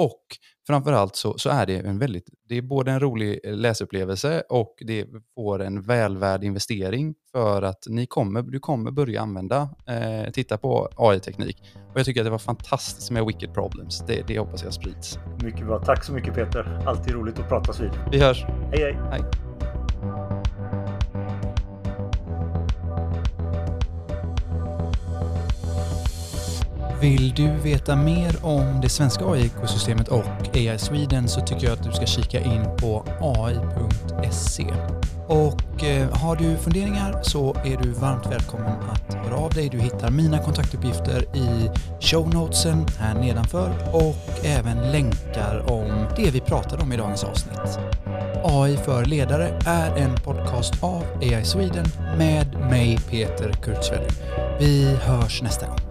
och framförallt så, så är det en väldigt, det är både en rolig läsupplevelse och det får en välvärd investering för att ni kommer, du kommer börja använda, eh, titta på AI-teknik. Och jag tycker att det var fantastiskt med Wicked Problems. Det, det hoppas jag sprids. Mycket bra. Tack så mycket Peter. Alltid roligt att pratas vid. Vi hörs. Hej hej. hej. Vill du veta mer om det svenska AI-ekosystemet och AI Sweden så tycker jag att du ska kika in på ai.se. Och eh, har du funderingar så är du varmt välkommen att höra av dig. Du hittar mina kontaktuppgifter i show notesen här nedanför och även länkar om det vi pratade om i dagens avsnitt. AI för ledare är en podcast av AI Sweden med mig Peter Kurtzfeldt. Vi hörs nästa gång.